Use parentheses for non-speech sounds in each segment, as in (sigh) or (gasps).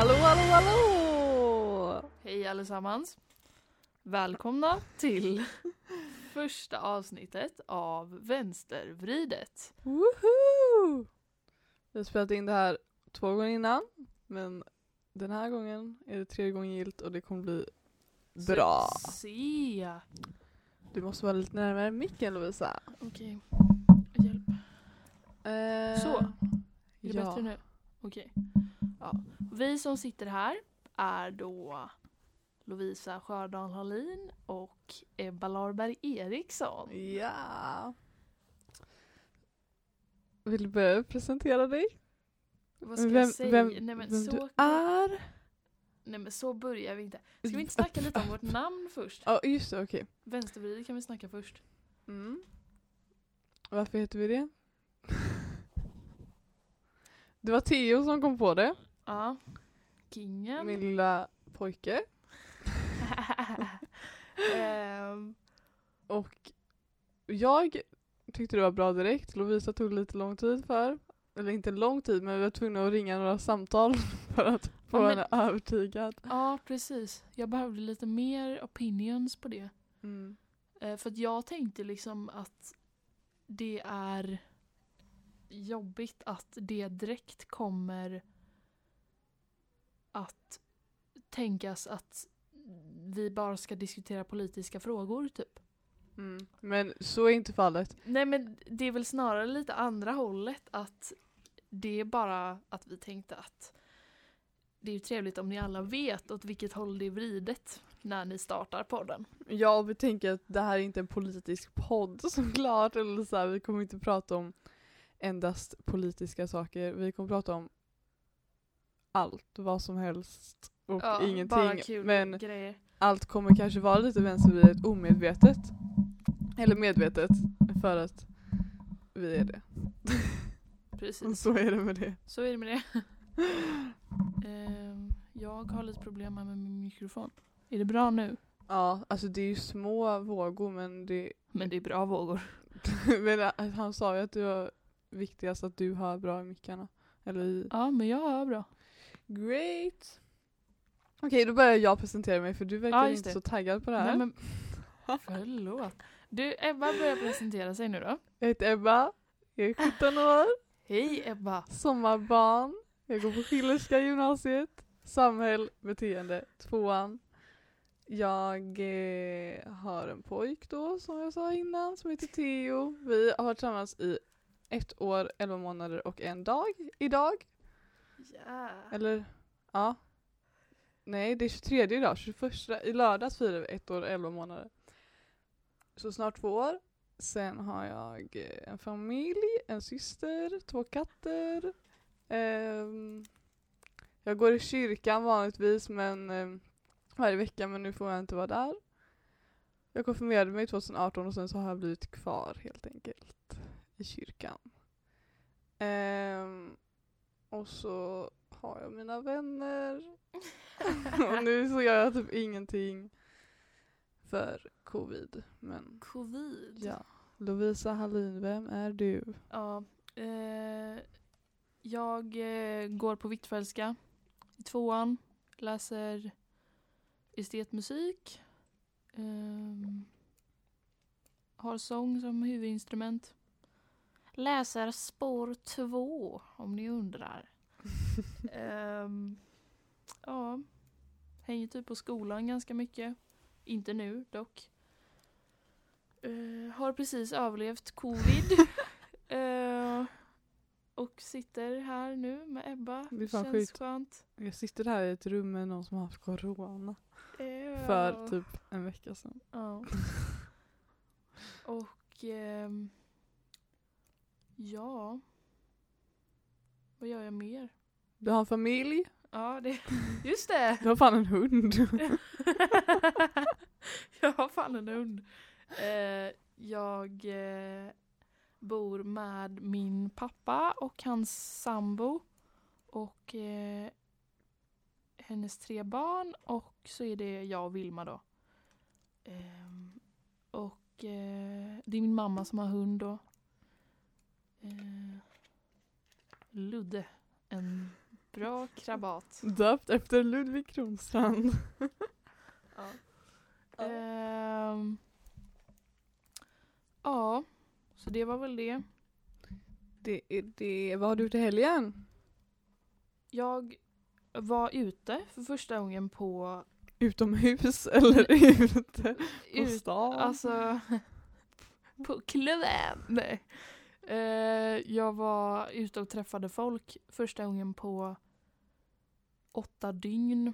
Hallå, hallå, hallå! Hej allesammans! Välkomna till (laughs) första avsnittet av Vänstervridet. Woho! Vi har spelat in det här två gånger innan, men den här gången är det tredje gången gilt och det kommer bli bra. Se! Du måste vara lite närmare micken Lovisa. Okej, hjälp. Eh, Så, Är det ja. bättre nu? Okej. Ja. Vi som sitter här är då Lovisa Sjördal Hallin och Ebba Larberg Eriksson. Ja. Vill du börja presentera dig? Vad ska Vem- jag säga? vem- Nej, men Vem så, du är? nej men så börjar vi inte. Ska vi inte snacka lite om vårt (laughs) namn först? Ja, just det, okej. Vänstervridet kan vi snacka först. Mm. Varför heter vi det? (laughs) Det var Theo som kom på det, Ja. Kingen. min lilla pojke. (laughs) Ehm, Och jag tyckte det var bra direkt. Lovisa tog lite lång tid för. Eller inte lång tid, men vi var tvungna att ringa några samtal (laughs) för att få Ja, men- henne övertygad. ja, precis. Jag behövde lite mer opinions på det. Mm. Eh, för att jag tänkte liksom att det är jobbigt att det direkt kommer att tänkas att vi bara ska diskutera politiska frågor typ. Mm. Men så är inte fallet. Nej men det är väl snarare lite andra hållet att det är bara att vi tänkte att det är ju trevligt om ni alla vet åt vilket håll det är vridet när ni startar podden. Ja, och vi tänker att det här är inte en politisk podd (laughs) såklart. Eller så här, vi kommer inte prata om endast politiska saker. Vi kommer prata om allt, vad som helst och Bara ingenting. kul Men grejer. allt kommer kanske vara lite vänstervridet omedvetet. Eller medvetet för att vi är det. Precis. (laughs) Så är det med det. Så är det med det. (laughs) Ehm, jag har lite problem med min mikrofon. Är det bra nu? Ja, alltså det är ju små vågor men det Men det är bra vågor. (laughs) men äh, han sa ju att det var viktigast att du hör bra i mickarna. Eller i... Ja, men jag hör bra. Great! Okej, då börjar jag presentera mig för du verkar Ja, just inte det. så taggad på det här. Nej, men... Förlåt. Du, Ebba börjar presentera sig nu då. Jag heter Ebba, jag är 17 år, Hej Ebba! sommarbarn, jag går på Schillerska gymnasiet, samhäll, beteende, tvåan. Jag eh, har en pojk då som jag sa innan som heter Theo. Vi har varit tillsammans i ett år, elva månader och en dag idag. Yeah. Eller ja. Nej, det är 23 idag. 21 i lördags firade vi ett år och 11 månader. Så snart två år. Sen har jag eh, en familj, en syster, två katter. Ehm, jag går i kyrkan vanligtvis men ehm, varje vecka men nu får jag inte vara där. Jag konfirmerade mig 2018 och sen så har jag blivit kvar helt enkelt i kyrkan. Ehm, och så har jag mina vänner. (laughs) och nu så gör jag typ ingenting för covid. Men Covid. ja. Lovisa Hallin, vem är du? Ja, eh, jag eh, går på Hvitfeldtska i tvåan, läser estetmusik, ehm, har sång som huvudinstrument. Läser spår två om ni undrar. (laughs) Ehm, ja, hänger typ på skolan ganska mycket. Inte nu dock. Eh, har precis överlevt covid. (laughs) Eh, och sitter här nu med Ebba. Det är fan Känns sjukt. skönt. Jag sitter här i ett rum med någon som har haft corona Eh, för typ en vecka sedan. (laughs) Och ehm, ja. Vad gör jag mer? Du har en familj, Ja, det, just det! du har fan en hund. (laughs) jag har fan en hund. Eh, jag eh, bor med min pappa och hans sambo och eh, hennes tre barn och så är det jag och Vilma då. Ehm, och eh, det är min mamma som har hund då. Eh, Ludde, en Bra (laughs) krabat. Döpt efter Ludvig Kronstrand. (laughs) Ja. Ehm, ja, så det var väl det. Det det. Vad har du till helgen? Jag var ute för första gången på Utomhus eller (laughs) ute på ut, stan? alltså på klubben. Eh, jag var ute och träffade folk första gången på åtta dygn.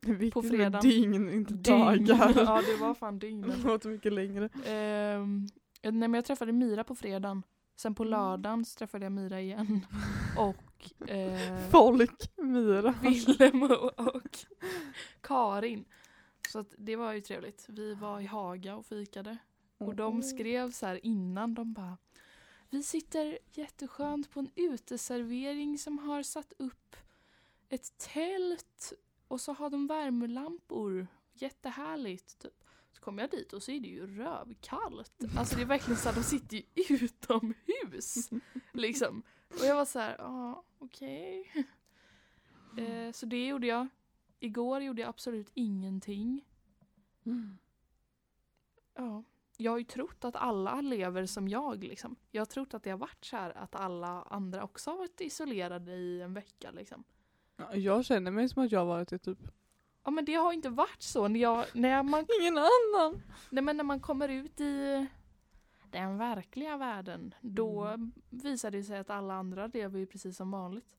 det på fredag. dygn, inte Dygn. dagar. (laughs) ja, det var fan Det dygn. låter mycket längre. Ehm, nej men jag träffade Mira på fredagen. Sen på Mm. lördagen så träffade jag Mira igen. (laughs) Och eh, Folk, Mira. Willem och, och Karin. Så det var ju trevligt. Vi var i Haga och fikade. Och de skrev så här innan, de bara Vi sitter jätteskönt på en uteservering som har satt upp ett tält och så har de värmelampor. Jättehärligt. Typ. Så kommer jag dit och så är det ju rövkallt. Alltså det är verkligen så här, de sitter ju utomhus. (laughs) Liksom. Och jag var så här, ja okej. Eh, så det gjorde jag. Igår gjorde jag absolut ingenting. Mm. Ja. Jag har ju trott att alla lever som jag liksom. Jag har trott att det har varit så här att alla andra också har varit isolerade i en vecka liksom. Ja, Jag känner mig som att jag har varit det typ. Ja men det har inte varit så när, jag, när, man, (laughs) Ingen annan. nej, men när man kommer ut i den verkliga världen. Då Mm. visar det sig att alla andra lever ju precis som vanligt.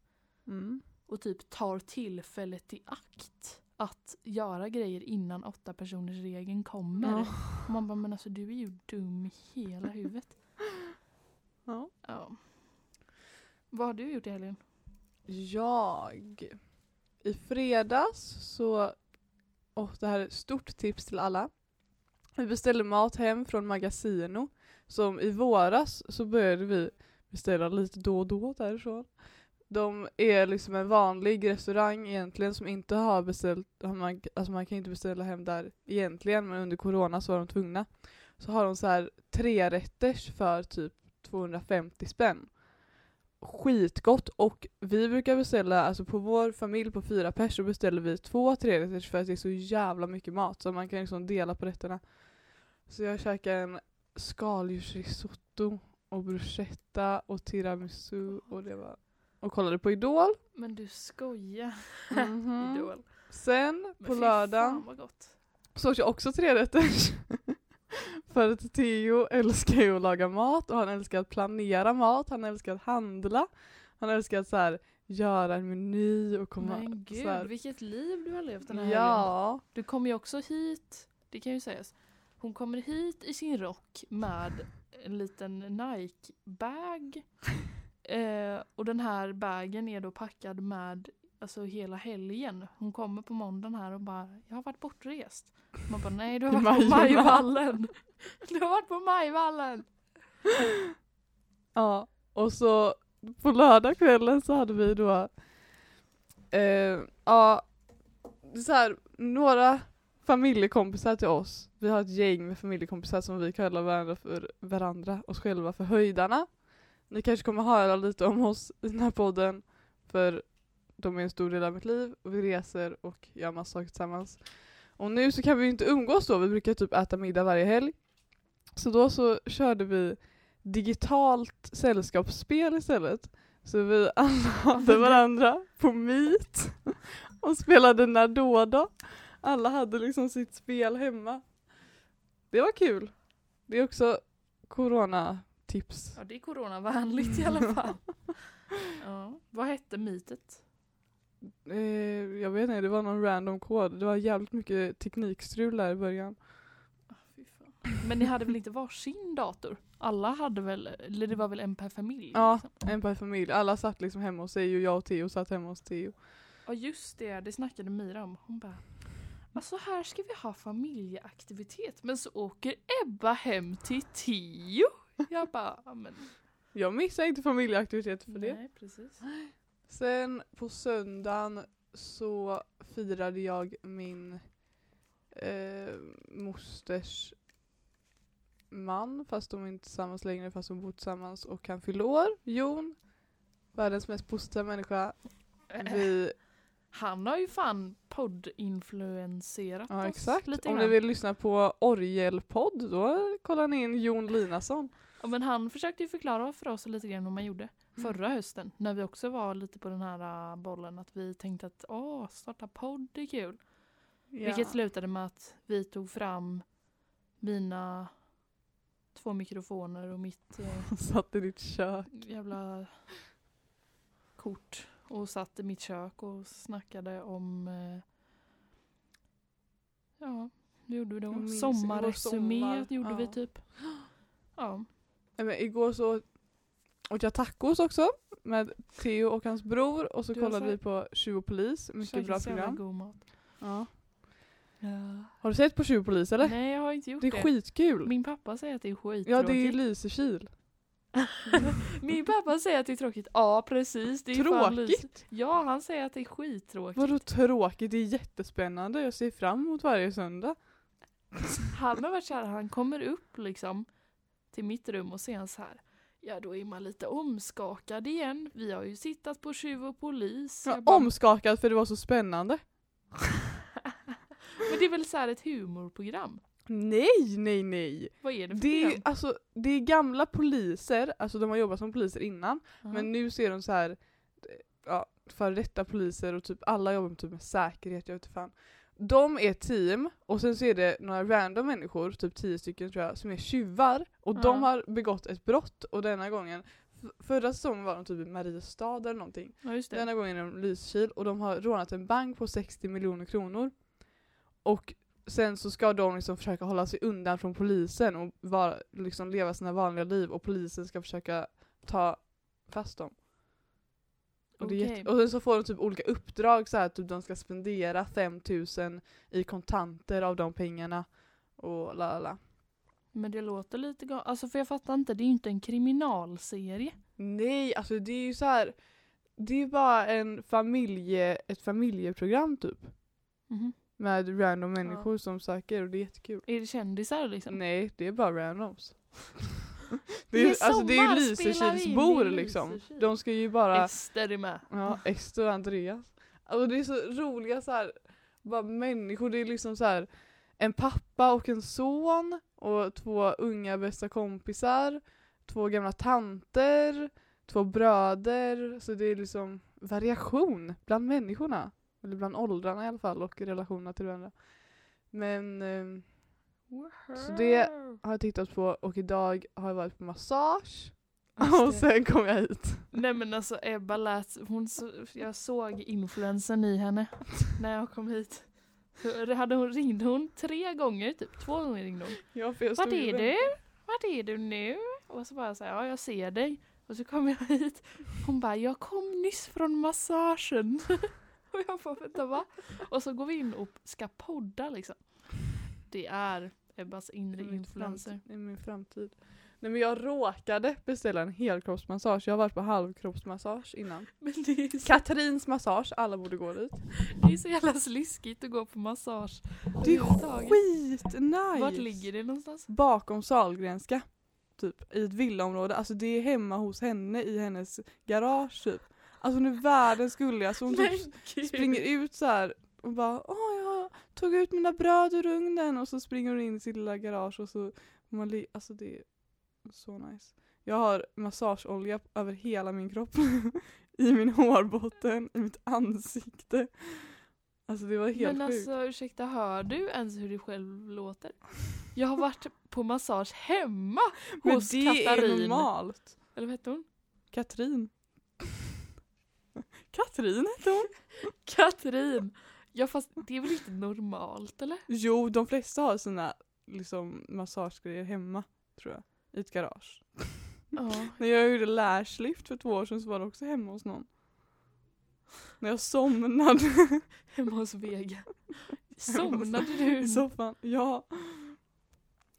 Mm. Och typ tar tillfället i akt att göra grejer innan åtta personers regeln kommer. Ja. Man bara, men alltså du är ju dum i hela huvudet. (laughs) Ja. Ja. Vad har du gjort i helgen? Jag. I fredags så, och det här är ett stort tips till alla. Vi beställde mat hem från Magasino. Som i våras så började vi beställa lite då och då därifrån. De är liksom en vanlig restaurang egentligen som inte har beställt, man, alltså man kan inte beställa hem där egentligen men under corona så var de tvungna. Så har de så här tre rätters för typ 250 spänn skitgott och vi brukar beställa, alltså på vår familj på fyra pers så beställer vi två trerätters för att det är så jävla mycket mat så man kan liksom dela på rätterna. Så jag käkar en skaldjursrisotto och bruschetta och tiramisu och det var och kollade på Idol. Men du skojar. (laughs) Mhm. Idol. Sen Men på lördagen så åt jag också trerätters. (laughs) För att Theo älskar ju att laga mat och han älskar att planera mat, han älskar att handla. Han älskar att så här, göra en meny och komma Men så gud, här, vilket liv du har levt den här helgen. Ja. Du kommer ju också hit, det kan ju sägas. Hon kommer hit i sin rock med en liten Nike-bag. (laughs) eh, och den här bagen är då packad med alltså hela helgen. Hon kommer på måndagen här och bara, jag har varit bortrest. Man bara, nej du har (laughs) varit på Majorna." Majvallen. (laughs) Du har varit på Majvallen. (laughs) Ja, och så på lördagskvällen så hade vi då eh, ja, så här, några familjekompisar till oss. Vi har ett gäng med familjekompisar som vi kallar varandra för varandra, oss själva för höjdarna. Ni kanske kommer höra lite om oss i den här podden för de är en stor del av mitt liv och vi reser och gör massa saker tillsammans. Och nu så kan vi ju inte umgås då, vi brukar typ äta middag varje helg. Så då så körde vi digitalt sällskapsspel istället. Så vi (laughs) alla hade varandra på Meet (laughs) och spelade När då då. Alla hade liksom sitt spel hemma. Det var kul. Det är också corona-tips. Ja det är coronavänligt i alla fall. (laughs) Ja. Vad hette mitet? Eh, jag vet inte, det var någon random kod. Det var jävligt mycket teknikstrul där i början. Men ni hade väl inte varsin dator? Alla hade väl, eller det var väl en per familj? Ja, liksom? en per familj. Alla satt liksom hemma hos sig och jag och Theo satt hemma hos Theo. Ja just det, det snackade Mira om. Hon bara Alltså här ska vi ha familjeaktivitet men så åker Ebba hem till Tio. (laughs) Jag bara, ja, men Jag missar inte familjeaktiviteter för det. nej precis. Sen på söndagen så firade jag min eh, mosters man, fast de är inte tillsammans längre, fast de bor tillsammans och han fyllde år, Jon. Världens mest positiva människa. Vi, Han har ju fan poddinfluenserat ja oss exakt. lite Om ni vill lyssna på orgelpodd då kollar ni in Jon Linason. Ja, men han försökte ju förklara för oss lite grann hur man gjorde Mm. förra hösten. När vi också var lite på den här äh, bollen att vi tänkte att åh, starta podd är kul. Vilket slutade med att vi tog fram mina två mikrofoner och mitt eh, (laughs) Satt i ditt kök. jävla kort och satt i mitt kök och snackade om eh, ja, vad gjorde vi då? Sommarresumé det sommar. gjorde vi Ja. typ. (gasps) Ja. Men igår så åt jag tacos också med Theo och hans bror och så Du kollade vi på Tjuv och polis, mycket bra program. God mat. Ja. Ja. Har du sett på Tjuv och polis eller? Nej jag har inte gjort det det. är skitkul. Min pappa säger att det är skittråkigt. Ja det är Lysekil. (laughs) Min pappa säger att det är tråkigt. Ja precis. Det är Tråkigt? Ja han säger att det är skittråkigt. Vadå tråkigt? Det är jättespännande. Jag ser fram emot varje söndag. Han har varit såhär, han kommer upp liksom till mitt rum och ser han så här. Ja då är man lite omskakad igen. Vi har ju sittat på tjuv och polis. Jag bara, omskakad för det var så spännande. (laughs) Men det är väl så här ett humorprogram? Nej, nej, nej. Vad är det för Det är, alltså, det är gamla poliser, alltså de har jobbat som poliser innan. Ja. Men nu ser de så här, ja, före detta poliser och typ alla jobbar med, typ med säkerhet, jag vet inte fan. De är ett team och sen så är det några random människor, typ tio stycken tror jag, som är tjuvar. Och Ja. de har begått ett brott och denna gången, förra säsongen var de typ i Mariestad eller någonting. ja. Denna gången är de Lysekil och de har rånat en bank på 60 miljoner kronor. Och sen så ska de liksom försöka hålla sig undan från polisen och vara, liksom leva sina vanliga liv och polisen ska försöka ta fast dem. Och, det jätte- och sen så får de typ olika uppdrag så här, typ de ska spendera 5000 i kontanter av de pengarna och la la. Men det låter lite galet. Alltså för jag fattar inte, det är ju inte en kriminalserie. Nej, alltså det är ju så här. Det är bara en familje, ett familjeprogram typ. Mhm. Med random människor som söker och det är jättekul. Är det kändisar liksom? Nej, det är bara randoms. (laughs) det Det är, är alltså det är ju Lysekilsbor liksom. Lysekil. De ska ju bara, Ester är med. ja, Ester och Andreas. Alltså det är så roliga så här, bara människor, det är liksom så här en pappa och en son och två unga bästa kompisar, två gamla tanter, två bröder, så det är liksom variation bland människorna. Eller bland åldrarna i alla fall och relationerna till varandra. Men Så det- har jag tittat på och idag har jag varit på massage. Och sen kom jag hit. Nej men alltså Ebba lät, hon, så- jag såg influensen i henne när jag kom hit. Så hade hon, ringde hon tre gånger, typ två gånger ringde hon. Ja, för jag Vart är du? Vart är du nu? Och så bara så här, ja jag ser dig. Och så kom jag hit. Hon bara, jag kom nyss från massagen. (laughs) Och jag bara, vänta va? Och så går vi in och ska podda liksom. Det är Ebbas inre väntade. influencer. I min framtid. Nej men jag råkade beställa en helkroppsmassage. Jag har varit på halvkroppsmassage innan. (laughs) Men så, Katrins massage, alla borde gå dit. det är så jävla sliskigt att gå på massage. Det är skitnice! Vart ligger det någonstans? Bakom Sahlgrenska. Typ i ett villaområde. Alltså det är hemma hos henne i hennes garage typ. Alltså hon är världens gulligaste. Hon typ (laughs) springer ut så här och bara åh tog ut mina bröd ur ugnen och så springer hon in i sitt lilla garage och så man li- alltså det är så nice. Jag har massageolja över hela min kropp. (laughs) I min hårbotten, i mitt ansikte. Alltså det var helt Men sjukt. alltså ursäkta, hör du ens hur du själv låter? Jag har varit på massage hemma (laughs) Men hos det är Katarin. normalt. Eller vad hette hon? Katrin. (laughs) Katrin hette hon. Katrin! Ja fast det är väl inte normalt eller? Jo, de flesta har sina liksom, massagegrejer hemma, tror jag. I ett garage. Ja. (laughs) När jag gjorde lashlift för två år sedan så var det också hemma hos någon. När jag somnade (laughs) Hemma hos Vega. (laughs) Somnade du? i soffan. Ja.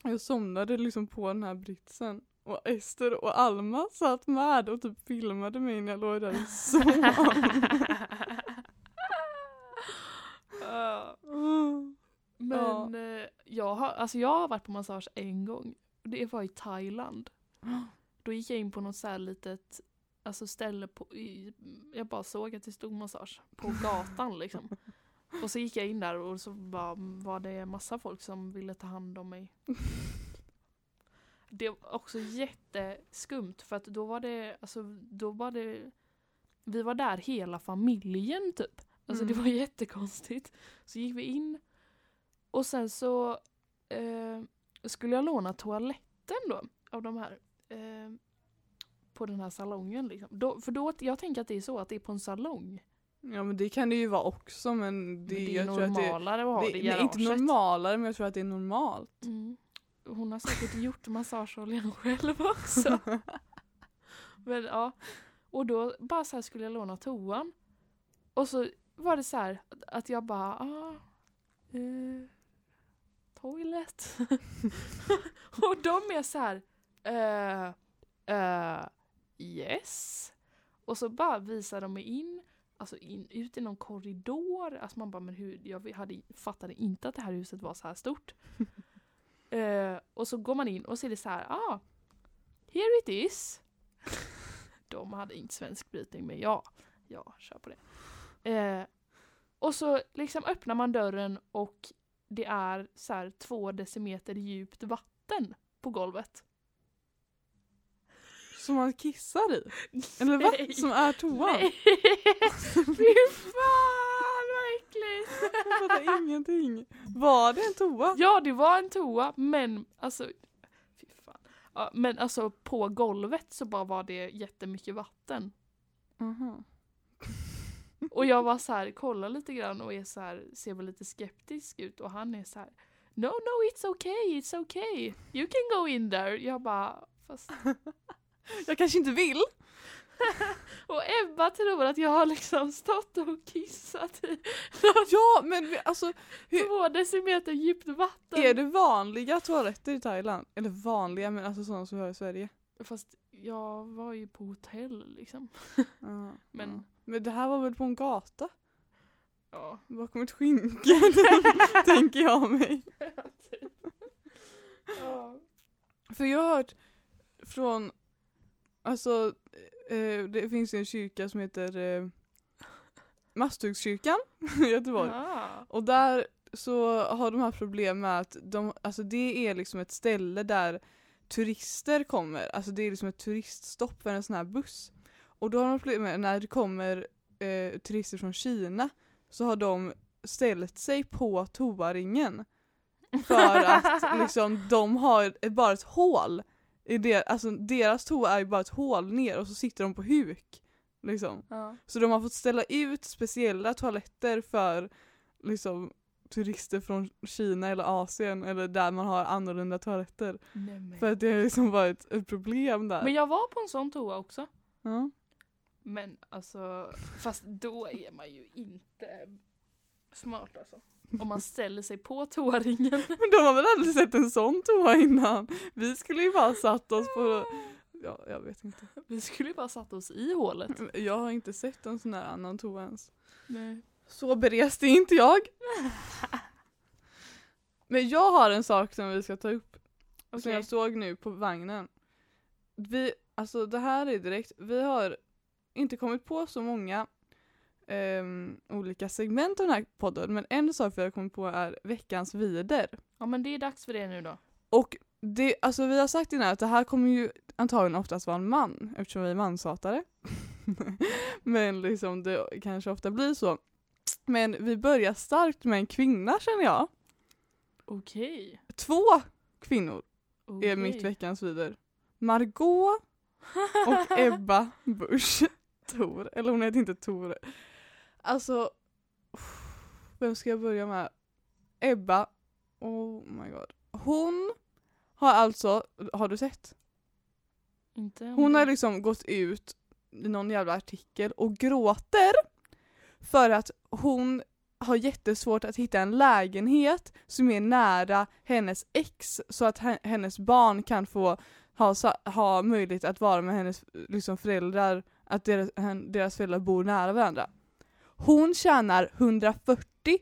Jag somnade liksom på den här britsen. Och Ester och Alma satt med och typ filmade mig när jag låg där och sov. Ja. Mm. Men eh, jag, har, alltså jag har varit på massage en gång. Det var i Thailand. (gasps) Då gick jag in på något så här litet alltså ställe på, i, jag bara såg att det stod massage på (laughs) gatan liksom. Och så gick jag in där och så bara, var det massa folk som ville ta hand om mig. Det var också jätteskumt för att då var det, alltså då var det, vi var där hela familjen typ. Alltså det Mm. var (laughs) jättekonstigt. Så gick vi in och sen så eh, skulle jag låna toaletten då av de här eh, på den här salongen liksom. Då, för då, jag tänker att det är så att det är på en salong. Ja men det kan det ju vara också men det, Men det är tror att det, normalare att ha det, det, i är inte garaget. normalare men jag tror att det är normalt. Mm. Hon har säkert gjort massageoljan (laughs) själv också. (laughs) Men ja. Och då bara så här skulle jag låna toan. Och så var det så här att jag bara, ah, eh, toilet. (laughs) och de är så här, eh, eh, yes. Och så bara visar de mig in, alltså in, ut i någon korridor. Alltså man bara, men hur, jag hade, fattade inte att det här huset var så här stort. (laughs) Eh, och så går man in och så är det så här, ah, here it is. (laughs) De hade inte svensk brytning men ja, ja, kör på det. Eh, och så liksom öppnar man dörren och det är så här två decimeter djupt vatten på golvet. Som man kissar i? Eller va? (laughs) Nej. Som är toan? Nej! (laughs) Fy fan vad äckligt! Jag fattar ingenting. Var det en toa? Ja, det var en toa, men alltså... Fy fan. Ja, men alltså på golvet så bara var det jättemycket vatten. Aha. Och jag var så här, kollar lite grann och är så här, ser väl lite skeptisk ut och han är så här, No, no, it's okay, it's okay. You can go in there. Jag bara, fast... (laughs) Jag kanske inte vill. (laughs) Och Ebba tror att jag har liksom stått och kissat i Ja men alltså Hur- två decimeter djupt vatten. är det vanliga toaletter i Thailand? Eller vanliga men alltså sådana som vi har i Sverige? Fast jag var ju på hotell liksom. (laughs) Ja, Men- ja. men det här var väl på en gata? Ja. Bakom ett skynke (laughs) tänker jag mig. (laughs) ja. För jag har hört från, alltså eh, det finns en kyrka som heter eh, Masthuggskyrkan i Göteborg. Ah. Och där så har de haft problem med att de, alltså det är liksom ett ställe där turister kommer, alltså det är liksom ett turiststopp för en sån här buss. Och då har de problem med när det kommer eh, turister från Kina så har de ställt sig på toaringen. För (laughs) att liksom de har bara ett hål. I det, alltså deras toa är ju bara ett hål ner och så sitter de på huk. Liksom. Ja. Så de har fått ställa ut speciella toaletter för liksom turister från Kina eller Asien eller där man har annorlunda toaletter. Nej. För att det har liksom varit ett problem där. men jag var på en sån toa också. ja. Men alltså, fast då är man ju inte smart alltså. Om man ställer sig på toaringen. (laughs) Men de har väl aldrig sett en sån toa innan? Vi skulle ju bara satt oss på, ja jag vet inte. Vi skulle ju bara satt oss i hålet. Jag har inte sett en sån här annan toa ens. Nej. Så berest är inte jag. (laughs) Men jag har en sak som vi ska ta upp som Okej. jag såg nu på vagnen. Vi, alltså det här är direkt, vi har inte kommit på så många ehm, olika segment av den här podden men en sak vi har kommit på är veckans vider. Ja men det är dags för det nu då. Och det, alltså vi har sagt innan att det här kommer ju antagligen oftast vara en man eftersom vi är manshatare. (laughs) men liksom det kanske ofta blir så. Men vi börjar starkt med en kvinna känner jag. Okej. Två kvinnor är mitt veckans vider. Margot och (laughs) Ebba Busch Tor. Eller hon heter inte Tor. Alltså, vem ska jag börja med? Ebba, oh my god. Hon har alltså, har du sett? Inte om Hon det- har liksom gått ut i någon jävla artikel och gråter för att hon har jättesvårt att hitta en lägenhet som är nära hennes ex så att hennes barn kan få ha, ha möjlighet att vara med hennes liksom, föräldrar, att deras, deras föräldrar bor nära varandra. Hon tjänar 140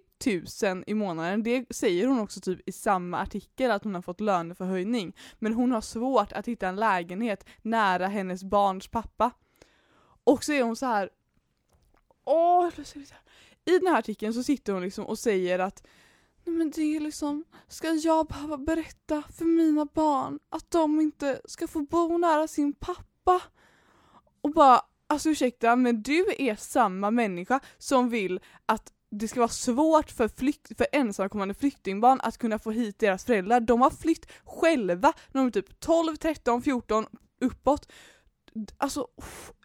000 i månaden, det säger hon också typ i samma artikel att hon har fått löneförhöjning. Men hon har svårt att hitta en lägenhet nära hennes barns pappa. Och så är hon så här. Åh, i den här artikeln så sitter hon liksom och säger att Nej men det är liksom, ska jag behöva berätta för mina barn att de inte ska få bo nära sin pappa? Och bara, alltså ursäkta men du är samma människa som vill att det ska vara svårt för, flykt, för ensamkommande flyktingbarn att kunna få hit deras föräldrar. De har flytt själva när de är typ 12, 13, 14 uppåt. Alltså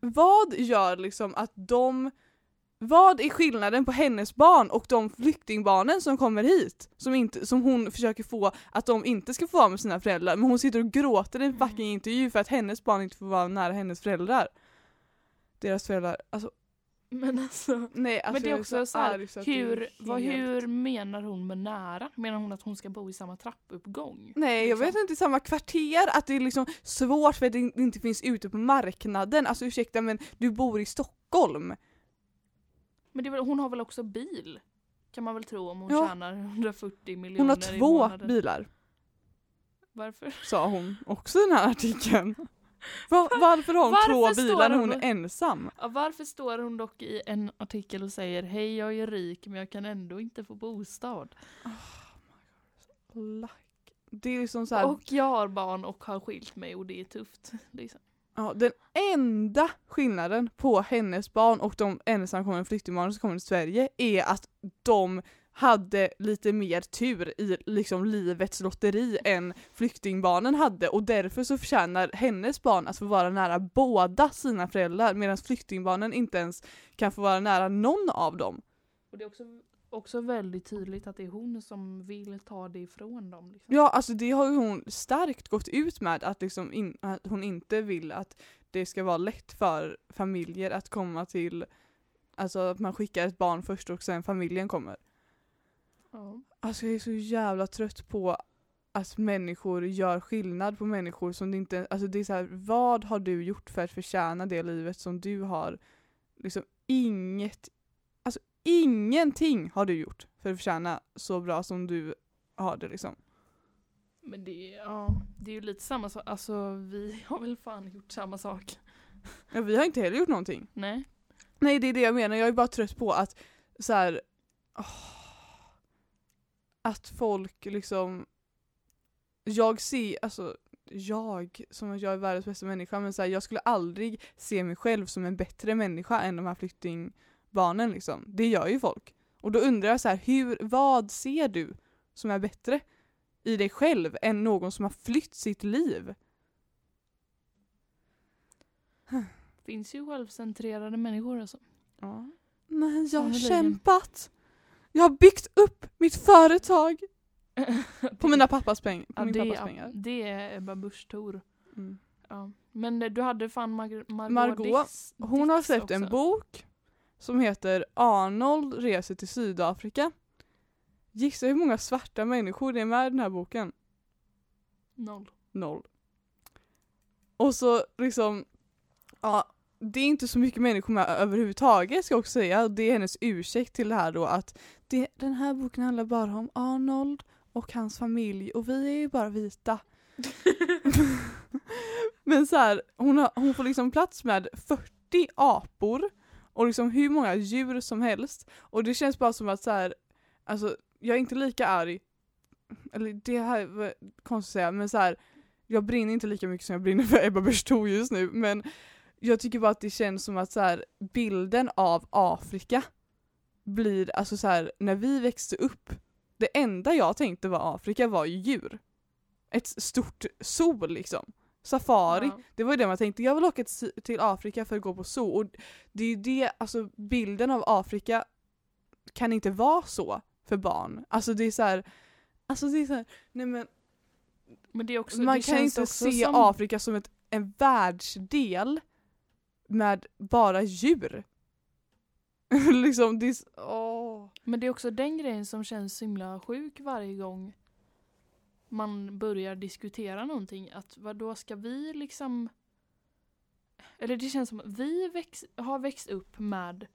vad gör liksom att de vad är skillnaden på hennes barn och de flyktingbarnen som kommer hit? Som, inte, som hon försöker få att de inte ska få vara med sina föräldrar men hon sitter och gråter i en fucking intervju för att hennes barn inte får vara nära hennes föräldrar. Deras föräldrar, alltså Men alltså, nej alltså men det är också så här, så hur, vad, hur menar hon med nära? Menar hon att hon ska bo i samma trappuppgång? Nej jag vet liksom? inte, i samma kvarter, att det är liksom svårt för att det inte finns ute på marknaden. Alltså ursäkta men du bor i Stockholm. Men väl, hon har väl också bil? Kan man väl tro om hon Ja. tjänar 140 miljoner Hon har två bilar, Varför? sa hon också i den här artikeln. Va, varför har hon Varför två bilar när hon är ensam? Ja, varför står hon dock i en artikel och säger hej jag är rik men jag kan ändå inte få bostad? Lack. Det är liksom så här, Och jag har barn och har skilt mig och det är tufft. Liksom ja, den enda skillnaden på hennes barn och de ensamkommande flyktingbarnen som kommer till Sverige är att de hade lite mer tur i liksom livets lotteri än flyktingbarnen hade och därför så förtjänar hennes barn att få vara nära båda sina föräldrar medan flyktingbarnen inte ens kan få vara nära någon av dem. Och det är också, också väldigt tydligt att det är hon som vill ta det ifrån dem. Liksom. Ja, alltså det har ju hon starkt gått ut med att, liksom in, att hon inte vill att det ska vara lätt för familjer att komma till, alltså att man skickar ett barn först och sen familjen kommer. Ja. Alltså jag är så jävla trött på att människor gör skillnad på människor som det inte, alltså det är så här, vad har du gjort för att förtjäna det livet som du har? Liksom inget, ingenting har du gjort för att förtjäna så bra som du har det liksom. Men det, är- ja, det är ju lite samma sak. Alltså vi (laughs) har väl fan gjort samma sak. Ja, vi har inte heller gjort någonting. Nej. Nej det är det jag menar, jag är bara trött på att så här, åh, att folk liksom jag ser, alltså jag, som att jag är världens bästa människa, men så här, jag skulle aldrig se mig själv som en bättre människa än de här flyktingbarnen liksom. Det gör ju folk. Och då undrar jag så här, hur, vad ser du som är bättre i dig själv än någon som har flytt sitt liv? (sighs) Finns ju självcentrerade människor alltså. Ja. Men jag har kämpat. Jag har byggt upp mitt företag (laughs) på mina pappas, peng på ja, min det, pappas pengar. det är Ebba Busch Thor. Mm. Ja. Men du hade fan Mar- Margot, Margot, Hon har släppt en också. bok som heter Arnold reser till Sydafrika. Gissa hur många svarta människor det är med i den här boken? Noll. Noll. Och så liksom, ja, det är inte så mycket människor med överhuvudtaget ska jag också säga. Det är hennes ursäkt till det här då att det, den här boken handlar bara om Arnold och hans familj och vi är ju bara vita. (laughs) (laughs) Men så här, hon, har, hon får liksom plats med 40 apor och liksom hur många djur som helst. Och det känns bara som att så här, alltså jag är inte lika arg, eller det här var konstigt att säga, men så här, jag brinner inte lika mycket som jag brinner för Ebba Busch Thor just nu, men jag tycker bara att det känns som att så här, bilden av Afrika blir, alltså så här, när vi växte upp, det enda jag tänkte var Afrika var ju djur. Ett stort zoo liksom. Safari, Ja. det var ju det man tänkte, jag vill åka till Afrika för att gå på zoo. Och det är ju det, alltså bilden av Afrika kan inte vara så för barn. Alltså det är så här, alltså det är så här, nej men Men det är också, man kan inte se som, Afrika som ett, en världsdel med bara djur. (laughs) liksom det är, åh. Men det är också den grejen som känns så himla sjuk varje gång man börjar diskutera någonting. Att vad då ska vi liksom... Eller det känns som att vi väx, har växt upp med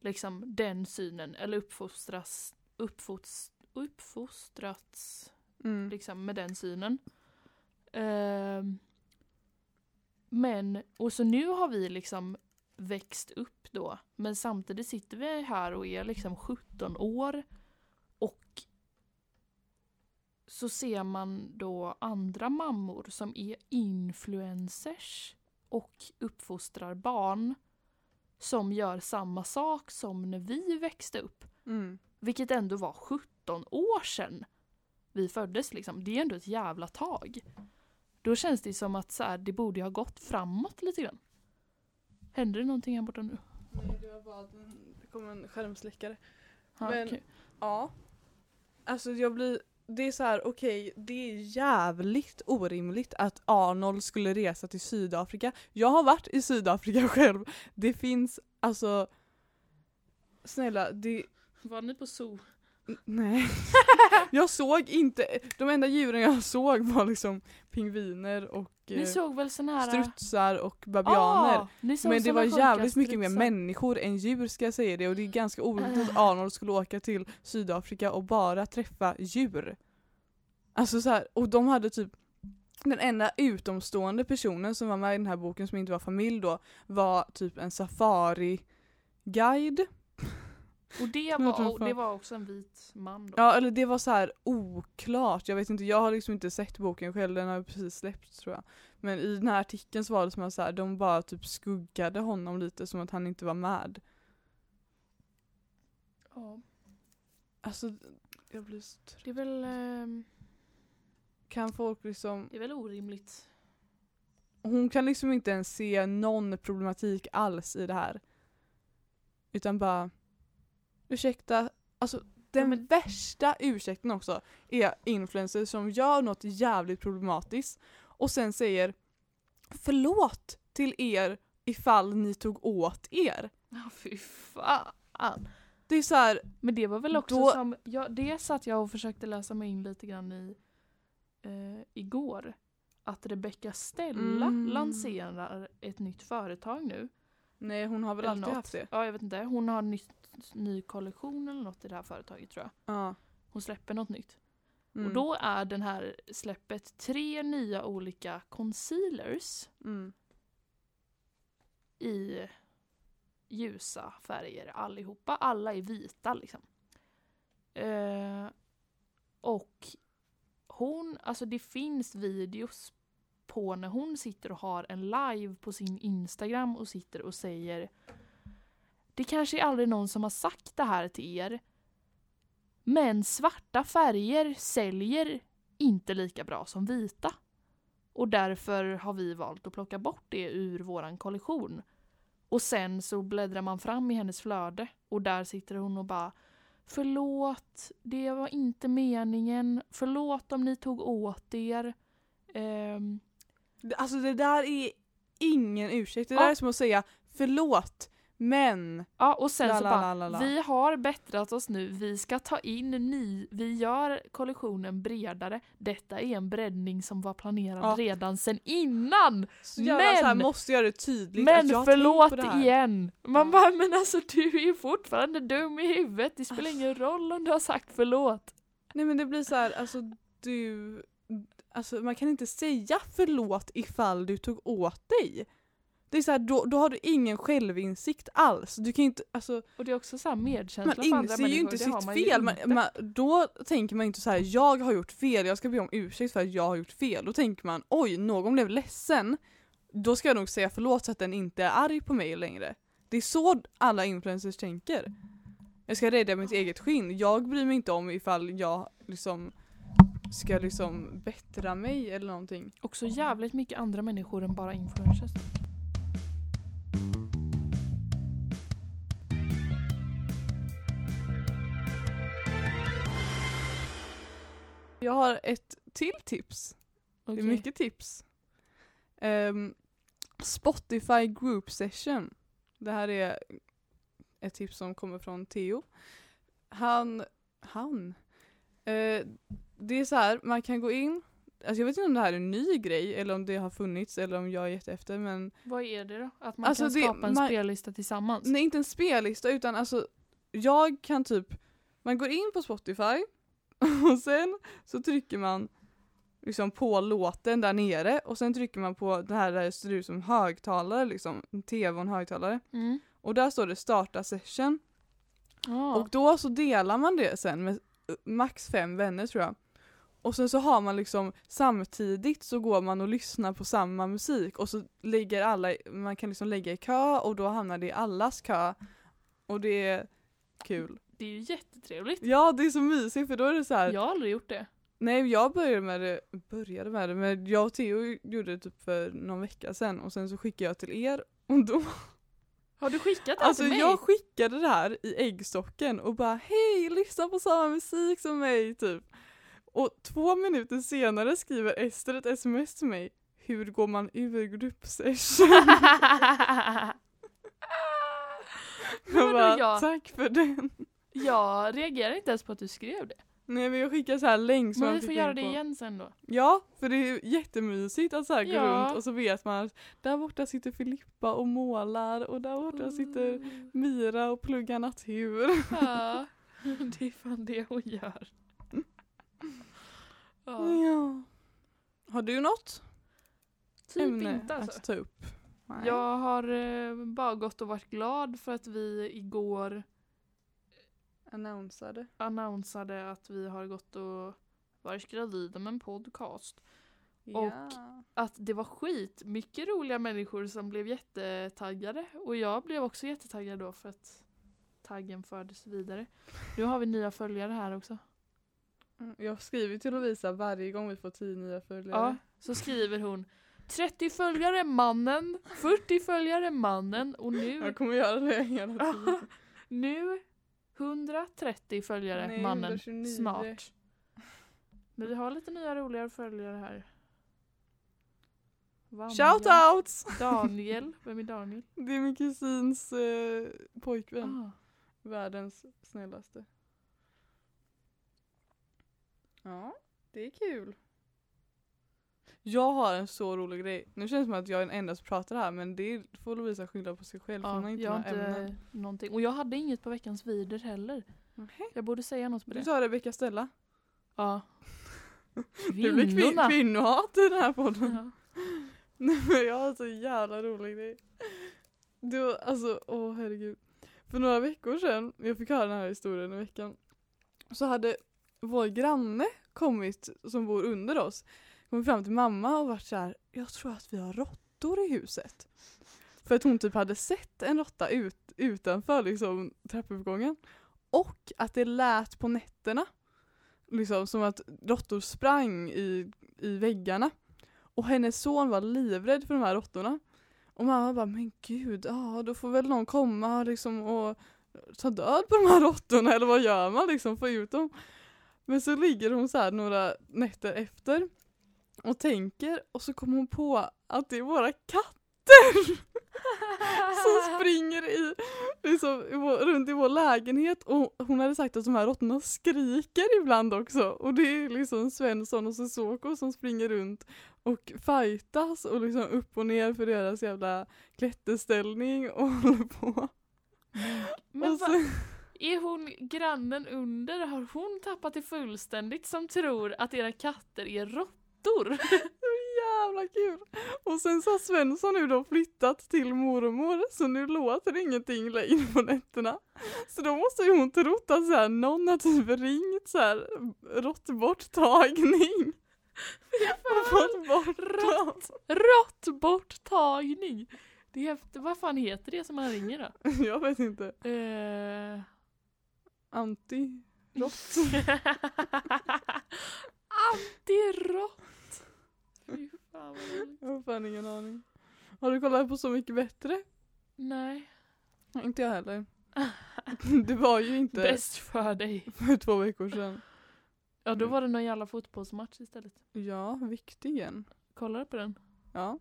liksom den synen. Eller uppfostras, uppfots, uppfostrats Mm. liksom med den synen. Ehm, men, och så nu har vi liksom växt upp då. Men samtidigt sitter vi här och är liksom 17 år så ser man då andra mammor som är influencers och uppfostrar barn som gör samma sak som när vi växte upp. Mm. Vilket ändå var 17 år sedan vi föddes liksom. Det är ändå ett jävla tag. Då känns det som att så här, det borde ha gått framåt lite grann. Händer det någonting här borta nu? Nej, det var bara att det kom en skärmsläckare. Ja, Men- okej. Ja. Alltså jag blir, det är så här, okej, det är jävligt orimligt att Arnold skulle resa till Sydafrika. Jag har varit i Sydafrika (laughs) själv. Det finns, alltså, snälla, det, Var ni på zoo? Nej. (laughs) jag såg inte, de enda djuren jag såg var liksom pingviner och Ni eh, såg väl sån här... strutsar och babianer. Ah, såg Men det var jävligt mycket mer människor än djur ska jag säga det och det är ganska orimligt att Äh. Arnold skulle åka till Sydafrika och bara träffa djur. Alltså så här, och de hade typ den enda utomstående personen som var med i den här boken som inte var familj då var typ en safari-guide. Och det var, och det var också en vit man då. Ja eller det var så här oklart, jag vet inte, jag har liksom inte sett boken själv, den har precis släppts tror jag. Men i den här artikeln så var det som att så här, de bara typ skuggade honom lite som att han inte var med. Ja. Alltså, jag blir så trött. Det är väl, ehm, Kan folk liksom, det är väl orimligt. hon kan liksom inte ens se någon problematik alls i det här. Utan bara, ursäkta, alltså den men- värsta ursäkten också är influencers som gör något jävligt problematiskt och sen säger förlåt till er ifall ni tog åt er. Ja fy fan. Det är så här, Men det var väl också Då- som, ja, det satt jag och försökte läsa mig in lite grann i eh, igår. Att Rebecca Stella Mm. lanserar ett nytt företag nu. nej hon har väl Eller alltid något. haft det. Ja jag vet inte, hon har nytt, ny kollektion eller något i det här företaget tror jag. Ja. Hon släpper något nytt. Mm. Och då är den här släppet tre nya olika concealers mm. i ljusa färger allihopa. Alla är vita liksom. Eh, och hon, alltså det finns videos på när hon sitter och har en live på sin Instagram och sitter och säger Det kanske är aldrig någon som har sagt det här till er men svarta färger säljer inte lika bra som vita. Och därför har vi valt att plocka bort det ur våran kollektion. Och sen så bläddrar man fram i hennes flöde och där sitter hon och bara Förlåt, det var inte meningen. Förlåt om ni tog åt er. Det- Alltså det där är ingen ursäkt. Det Ja. där är som att säga förlåt men ja, och sen så bara, la, la, la. vi har bättrat oss nu, vi ska ta in ny, vi gör kollektionen bredare. Detta är en breddning som var planerad Ja. redan sen innan. så jävla så här, Men- måste göra det tydligt Men att jag förlåt på det här. igen! Man bara, men alltså du är ju fortfarande dum i huvudet. Det spelar ingen roll om du har sagt förlåt. Nej men det blir så här, alltså du, alltså man kan inte säga förlåt ifall du tog åt dig. Det är så här, då, då har du ingen självinsikt alls. Du kan inte, alltså Och det är också så här man medkänsla för andra inser ju människor. inte sitt man fel. Man, man, då tänker man inte så här, jag har gjort fel, jag ska be om ursäkt för att jag har gjort fel. Då tänker man, oj, någon blev ledsen. Då ska jag nog säga förlåt så att den inte är arg på mig längre. Det är så alla influencers tänker. Jag ska rädda mitt eget skinn. Jag bryr mig inte om ifall jag liksom ska liksom bättra mig eller någonting. Också jävligt mycket andra människor än bara influencers. Jag har ett till tips. Det Okej. är mycket tips. Ehm, Spotify Group Session. Det här är ett tips som kommer från Theo. Han, han. Eh, det är så här, man kan gå in, alltså jag vet inte om det här är en ny grej eller om det har funnits eller om jag är jätteefter men Vad är det då? Att man Alltså kan det- skapa en man- spellista tillsammans? nej inte en spellista utan alltså jag kan typ, man går in på Spotify (laughs) och sen så trycker man liksom på låten där nere och sen trycker man på det här där det ser ut som högtalare liksom, en tv och en högtalare. Mm. Och där står det starta session. Ja. Och då så delar man det sen med eh, max fem vänner tror jag. Och sen så har man liksom samtidigt så går man och lyssnar på samma musik och så lägger alla, man kan liksom lägga i kö och då hamnar det i allas kö. Och det är kul. Det är ju jättetrevligt. Ja det är så mysigt för då är det så här. Jag har aldrig gjort det. Nej jag började med det, började med det men jag och Theo gjorde det typ för någon vecka sedan och sen så skickade jag till er och då Har du skickat det Alltså till mig? jag skickade det här i äggstocken och bara hej lyssna på samma musik som mig typ. Och två minuter senare skriver Ester ett sms till mig. Hur går man ur gruppsession? (laughs) Jag bara jag- tack för den. Jag reagerar inte ens på att du skrev det. Nej men jag skickar så här länk som Men vi får göra det på. igen sen då. Ja, för det är jättemysigt att så här gå Ja. runt och så vet man att där borta sitter Filippa och målar och där borta sitter Mira och pluggar natur. Ja, (laughs) (laughs) det är fan det hon gör. Ja. Ja. Har du något Typ ämne inte alltså. att ta upp? Nej. Jag har eh, bara gått och varit glad för att vi igår annonsade. annonsade att vi har gått och varit gravida med en podcast. Och- ja. Att det var skit mycket roliga människor som blev jättetaggade och jag blev också jättetaggad då för att taggen fördes vidare. Nu har vi nya följare här också. Mm, Jag skriver till Lovisa varje gång vi får tio nya följare. Ja, så skriver hon 30 följare mannen, 40 följare mannen och nu, Jag kommer göra det hela tiden. nu 130 följare Nej, mannen 129. snart. Men vi har lite nya roligare följare här. Vanja. Shoutouts! Daniel, vem är Daniel? (laughs) Det är min kusins eh, pojkvän. Ah. Världens snällaste. Ja, det är kul. Jag har en så rolig grej. Nu känns det som att jag är den enda som pratar här men det får Lovisa skylla på sig själv för hon har Ja, inte jag några inte ämnen. någonting. Och jag hade inget på veckans vider heller. Nähä. Jag borde säga något på Du det. tar Rebecca Stella. Ja. (laughs) Det blir kvin- Kvinnorna. kvinnohat i den här podden. Ja. (laughs) Nej men jag har en så jävla rolig grej. Då, alltså, åh herregud. För några veckor sedan, jag fick höra den här historien i veckan, så hade vår granne kommit, som bor under oss, kommit fram till mamma och varit så här: jag tror att vi har råttor i huset. För att hon typ hade sett en råtta ut, utanför liksom, trappuppgången. Och att det lät på nätterna. Liksom som att råttor sprang i, i väggarna. Och hennes son var livrädd för de här råttorna. Och mamma bara, men gud, ja då får väl någon komma liksom och ta död på de här råttorna eller vad gör man liksom, få ut dem. Men så ligger hon så här några nätter efter och tänker och så kommer hon på att det är våra katter (laughs) som (laughs) springer i, liksom, i vår, runt i vår lägenhet och hon hade sagt att de här råttorna skriker ibland också och det är liksom Svensson och Sissoko som springer runt och fightas och liksom upp och ner för deras jävla klätterställning och (laughs) håller på. Men och så, är hon grannen under? Har hon tappat det fullständigt som tror att era katter är råttor? (laughs) jävla kul! Och sen så har Svensson nu då flyttat till mormor så nu låter det ingenting längre på nätterna. Så då måste ju hon trott att så här, någon har typ ringt så här råttborttagning. Bort dem. Råttborttagning! Det är, vad fan heter det som man ringer då? (laughs) Jag vet inte. Eh, Anti. (laughs) Antirott! Fy fan vad roligt. Jag har fan ingen aning. Har du kollat på Så mycket bättre? Nej. Inte jag heller. (laughs) Det var ju inte Bäst för dig. för två veckor sedan. Ja då var det någon jävla fotbollsmatch istället. Ja, viktigen. Kollar du på den? Ja.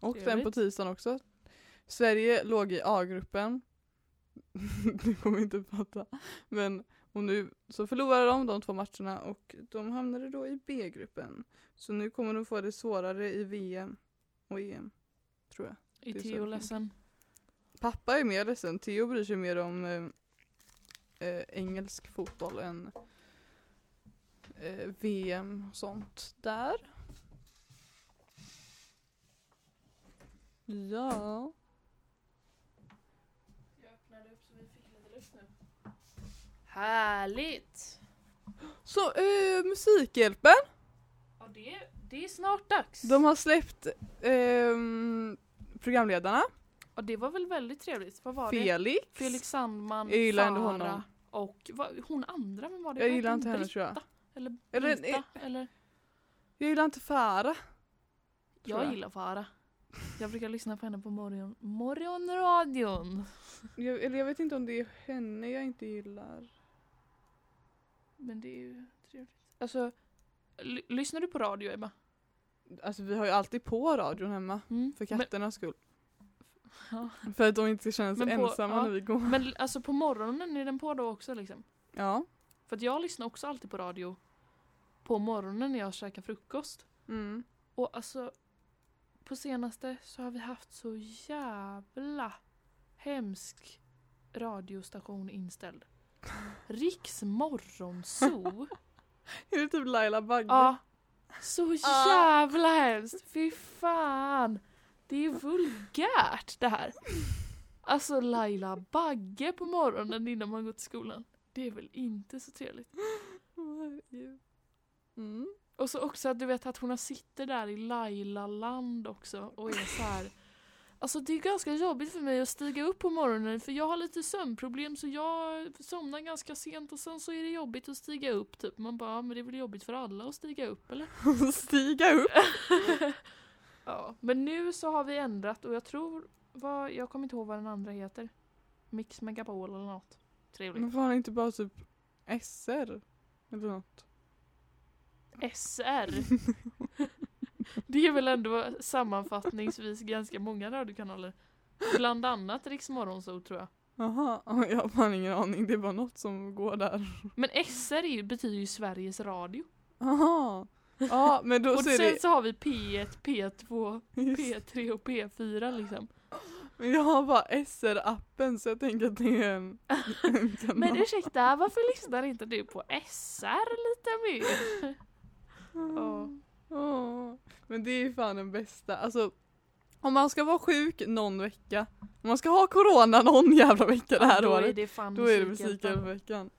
Och Trevligt. på tisdagen också. Sverige låg i A-gruppen. (laughs) du kommer inte fatta. Men och nu så förlorade de de två matcherna och de hamnade då i B-gruppen. Så nu kommer de få det svårare i VM och EM. Tror jag. Är Theo ledsen. Pappa är mer ledsen. Theo bryr sig mer om eh, eh, engelsk fotboll än eh, VM och sånt där. Ja. Jag öppnade upp så vi fick lite luft nu. Härligt! Så eh, Musikhjälpen, Ja, det, det är snart dags. de har släppt ehm, programledarna. Ja, det var väl väldigt trevligt. Vad var det? Felix. Felix Sandman, Jag gillar ändå Farah honom. och vad, hon andra, vem var det? Jag gillar inte henne tror jag. Britta? Eller Eller- Brita? Eller? Jag gillar inte Farah. Tror Jag jag. gillar Farah. Jag brukar lyssna på henne på morgon, morgonradion. Jag, eller jag vet inte om det är henne jag inte gillar. Men det är ju trevligt. Alltså, lyssnar du på radio Ebba? Alltså vi har ju alltid på radion hemma. Mm. För katternas skull. (laughs) Ja. För att de inte ska känna sig Men på- ensamma ja. när vi går. Men, men alltså på morgonen är den på då också liksom? Ja. För att jag lyssnar också alltid på radio på morgonen när jag käkar frukost. Mm. Och alltså på senaste så har vi haft så jävla hemsk radiostation inställd. Riks morgonzoo. (laughs) Är det typ Laila Bagge? ja. Så jävla hemskt. Fy fan. Det är vulgärt det här. Alltså Laila Bagge på morgonen innan man går till skolan. Det är väl inte så trevligt. Mm. Och så också att du vet att hon sitter där i Laila-land också och är så här. Alltså det är ganska jobbigt för mig att stiga upp på morgonen för jag har lite sömnproblem så jag somnar ganska sent och sen så är det jobbigt att stiga upp typ. Man bara, "Ja, men det är väl jobbigt för alla att stiga upp eller? (laughs) Stiga upp. (laughs) ja, men nu så har vi ändrat och jag tror, vad, jag kommer inte ihåg vad den andra heter. Mix Megapol eller något. Trevligt. Men det inte bara typ SR? Eller något? SR. (laughs) Det är väl ändå sammanfattningsvis ganska många radiokanaler. Bland annat Rix Morgonzoo tror jag. Jaha, ja, jag har fan ingen aning. Det är bara något som går där. Men SR betyder ju Sveriges Radio. Jaha. Ja, men då Och sen det... så har vi P1, P2, Just, P3 och P4 liksom. men jag har bara SR-appen så jag tänker att det är en, en (laughs) kanal. Men ursäkta, varför lyssnar inte du på SR lite mer? Ja. Åh, Men det är ju fan den bästa. Alltså, om man ska vara sjuk någon vecka, om man ska ha corona någon jävla vecka det här då året, är det fan då är det Musikhjälpen. musikhjälpveckan.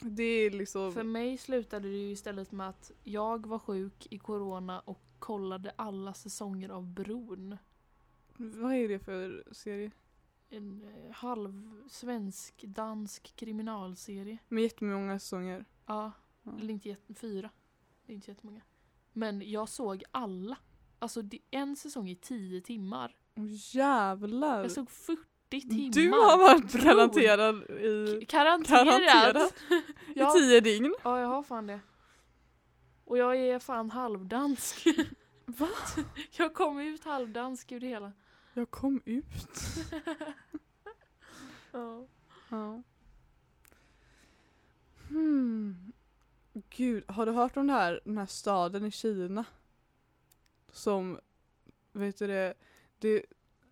Det är liksom... För mig slutade det ju istället med att jag var sjuk i corona och kollade alla säsonger av Bron. Vad är det för serie? En eh, halv svensk dansk kriminalserie. Med jättemånga säsonger. Ja, Ja. eller inte jätte, fyra. Det är inte jättemånga. Men jag såg alla. Alltså en säsong i tio timmar. Jävlar! Jag såg 40 timmar. du har varit garanterad i, K- Karanterat. Garanterat. (laughs) ja, i tio dygn. ja, jag har fan det. Och jag är fan halvdansk. Va? (laughs) jag kom ut halvdansk ur det hela. Jag kom ut. (laughs) Ja. Ja. Hmm. Gud, har du hört om det här, den här staden i Kina? Som, vet du det, det,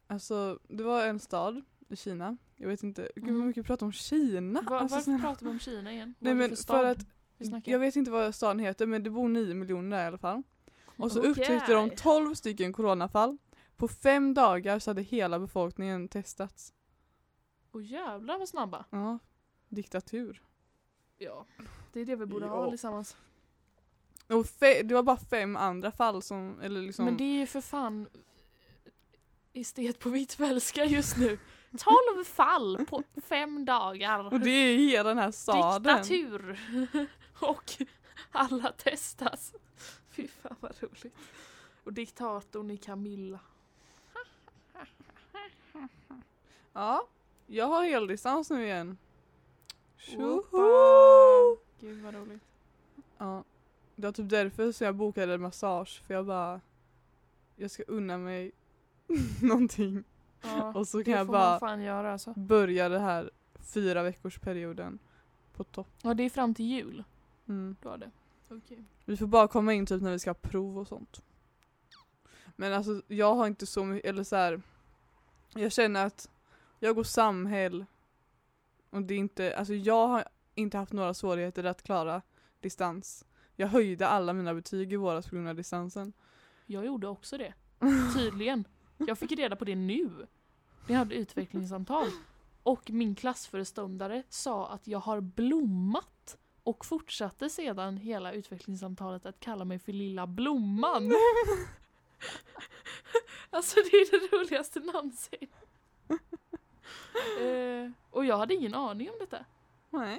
alltså det var en stad i Kina, jag vet inte, gud vad Mhm. mycket vi pratar om Kina. Va, alltså, varför snälla. pratar vi om Kina igen? Nej Vad men för att, jag vet inte vad staden heter men det bor nio miljoner där i alla fall. Och så Okej. upptäckte de 12 stycken coronafall. På fem dagar så hade hela befolkningen testats. Åh jävlar vad snabba. Ja, diktatur. Ja. Det är det vi borde Ja. ha allesammans. Och fe- det var bara fem andra fall som, eller liksom Men det är ju för fan estet på Hvitfeldtska just nu. 12 fall på fem dagar. Och det är hela den här staden. Diktatur. (laughs) Och alla testas. Fy fan vad roligt. Och diktatorn är Camilla. Ja, jag har heldistans nu igen. Tjoho! Gud vad roligt. Ja, det var typ därför som jag bokade massage för jag bara jag ska unna mig (laughs) någonting Ja, och så kan jag bara göra alltså. börja det här fyra veckors perioden på topp. Ja det är fram till jul. Mm. Du har det. Okej. Vi får bara komma in typ när vi ska ha prov och sånt. Men alltså jag har inte så mycket, eller så här. Jag känner att jag går samhäll och det är inte, alltså jag har inte haft några svårigheter att klara distans. Jag höjde alla mina betyg i våras på grund av distansen. Jag gjorde också det. (laughs) Tydligen. Jag fick reda på det nu. Vi hade utvecklingssamtal. Och min klassföreståndare sa att jag har blommat. Och fortsatte sedan hela utvecklingssamtalet att kalla mig för lilla blomman. (laughs) alltså det är det roligaste någonsin. Eh, och jag hade ingen aning om detta. Nej.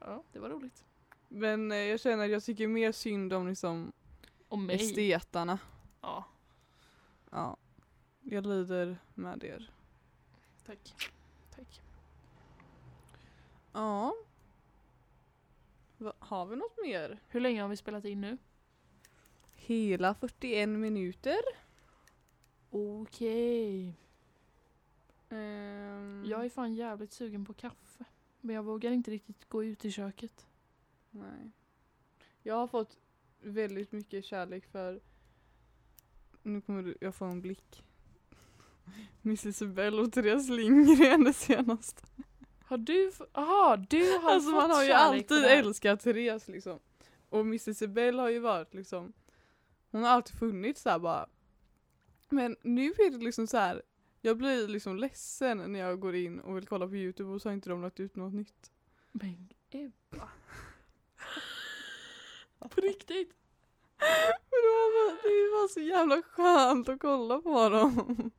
Ja, det var roligt. Men eh, jag känner att jag tycker mer synd om liksom Och mig. estetarna. Ja, Ja. Jag lider med er. tack. Tack. Ja. Va, har vi något mer? Hur länge har vi spelat in nu? Hela 41 minuter. Okej. Ehm, Jag är fan jävligt sugen på kaffe. Men jag vågar inte riktigt gå ut i köket. Nej. Jag har fått väldigt mycket kärlek för nu kommer du, jag få en blick. (laughs) Miss Isabelle och Therese Lindgren det senaste. Har du, f- aha, du har Alltså fått man har ju alltid älskat Therese liksom. Och Miss Isabelle har ju varit liksom, hon har alltid funnits där bara. Men nu är det liksom så här. Jag blir liksom ledsen när jag går in och vill kolla på youtube och så har inte de lagt ut något nytt. Men Ebba. (laughs) på riktigt? Men det, var det var så jävla skönt att kolla på dem.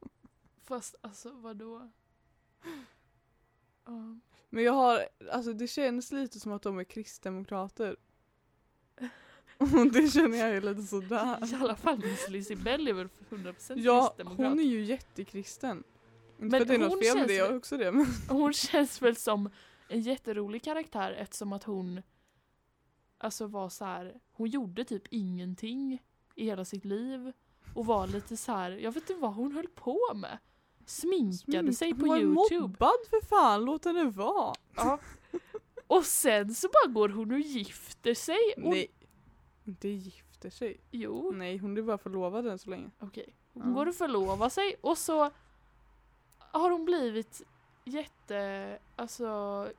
Fast alltså vadå? Ja. Men jag har, alltså det känns lite som att de är kristdemokrater. (laughs) Det känner jag ju lite sådär. I alla fall Miss Lisibell är väl 100% Ja, kristdemokrat. hon är ju jättekristen. Inte Men för att det är hon något fel med känns det, jag är väl- också det. Men Hon känns väl som en jätterolig karaktär eftersom att hon alltså var så här. hon gjorde typ ingenting i hela sitt liv och var lite så här. jag vet inte vad hon höll på med. Sminkade sig på hon är youtube. mobbad för fan, låt henne vara. Ja. Och sen så bara går hon och gifter sig. Och, Nej, inte gifter sig. Jo, Nej, hon är bara förlovad än så länge. okej. Hon Ja. går och förlovar sig och så har hon blivit jätte, alltså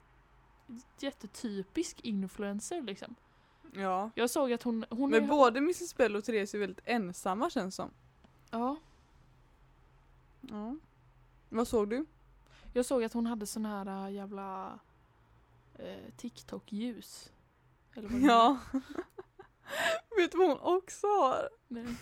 jättetypisk influencer liksom. Ja. Jag såg att hon, hon Men är, både Mrs Bell och Therese är väldigt ensamma känns som. ja, Ja. Vad såg du? jag såg att hon hade sån här äh, jävla eh, TikTok-ljus. Eller vad det Ja. (laughs) Vet du vad hon också har? Nej. (laughs)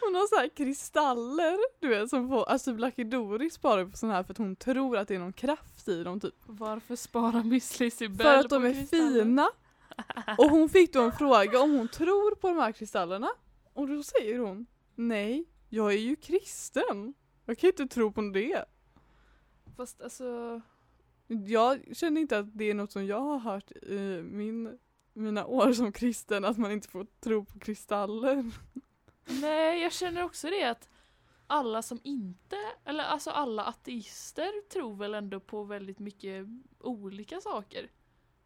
Hon har så här kristaller, du vet som får, alltså Lucky Doris sparar på sån här för att hon tror att det är någon kraft i dem typ. Varför sparar Miss Lisibell För att de är kristaller? fina. (laughs) Och hon fick då en fråga om hon tror på de här kristallerna. Och då säger hon Nej, jag är ju kristen. Jag kan inte tro på det. Fast alltså, Jag känner inte att det är något som jag har hört i min, mina år som kristen, att man inte får tro på kristaller. nej jag känner också det att alla som inte, eller alltså alla ateister tror väl ändå på väldigt mycket olika saker.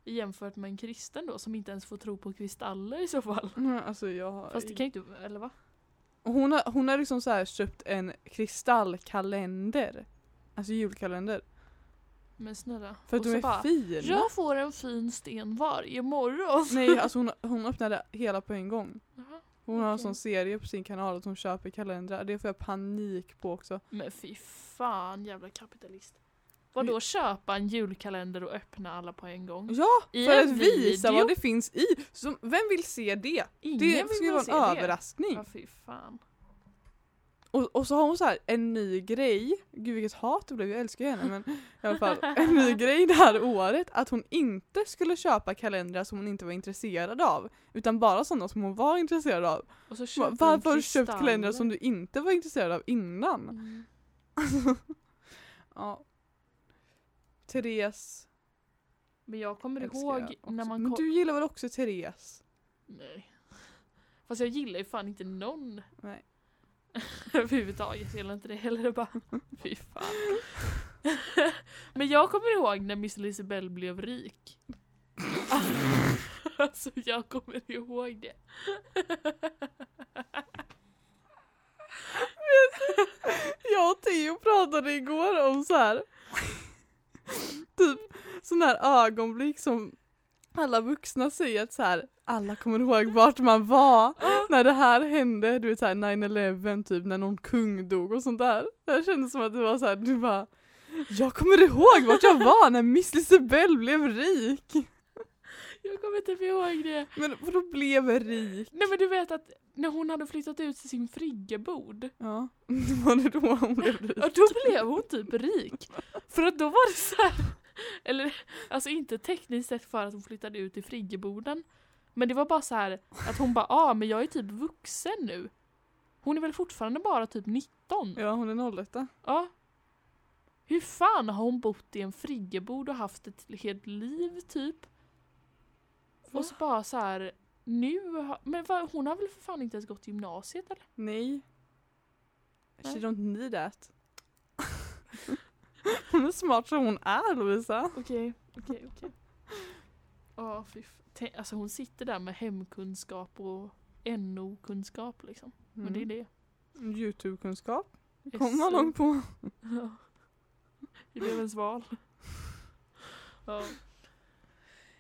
Jämfört med en kristen då som inte ens får tro på kristaller i så fall. (laughs) Mm, Alltså jag har... Fast det kan ju inte, eller va? Hon har, hon har liksom så här köpt en kristallkalender. Alltså julkalender. Men snälla. För att och så är bara, fina. Jag får en fin sten varje morgon. Nej, alltså hon, hon öppnade hela på en gång. Jaha. Hon har en sån serie på sin kanal att hon köper kalendrar. Det får jag panik på också. Men fy fan jävla kapitalist. Vadå köpa en julkalender och öppna alla på en gång? Ja, I för att visa video? vad det finns i. Så, vem vill se det? Ingen det väl vara en det? överraskning. Ja fy fan. Och, och så har hon så här en ny grej, gud vilket hat det blev, jag älskar ju henne men i alla fall en ny (laughs) grej det här året att hon inte skulle köpa kalendrar som hon inte var intresserad av utan bara sådana som hon var intresserad av. Och så köper Varför har du köpt kalendrar som du inte var intresserad av innan? Mm. (laughs) Ja. Therese Men jag kommer älskar ihåg jag när man Men kom... du gillar väl också Therese? Nej. Fast jag gillar ju fan inte någon Nej. (laughs) överhuvudtaget. Gillar inte det heller. Bara, (laughs) fy fan. (laughs) Men jag kommer ihåg när Miss Lisabelle blev rik. alltså jag kommer ihåg det. Jag och Theo pratade igår om så här typ sån här ögonblick som alla vuxna säger att så här, alla kommer ihåg vart man var när det här hände, du vet såhär 9-11 typ när någon kung dog och sånt där. Det kändes som att det var så här, du bara Jag kommer ihåg vart jag var när Miss Lisabelle blev rik! Jag kommer typ ihåg det. Men vadå blev rik? Nej men du vet att när hon hade flyttat ut till sin friggebod. Ja, (laughs) var det då hon blev rik? Ja då blev hon typ rik. För att då var det så här, (laughs) eller alltså inte tekniskt sett för att hon flyttade ut i friggeboden. Men det var bara så här att hon bara, ah, men jag är typ vuxen nu. Hon är väl fortfarande bara typ 19? Ja hon är 01 Ja. Hur fan har hon bott i en friggebod och haft ett helt liv typ? Och så bara så här, nu har, men vad, hon har väl för fan inte ens gått gymnasiet eller? Nej. She Nej. don't need that. (laughs) (laughs) hon är smart som hon är Lovisa. Okej, okej, okej. Ja, Alltså hon sitter där med hemkunskap och NO-kunskap liksom. Men det är det. Mm. Youtube-kunskap. Det kommer man långt på. Ja. Elevens val. Ja.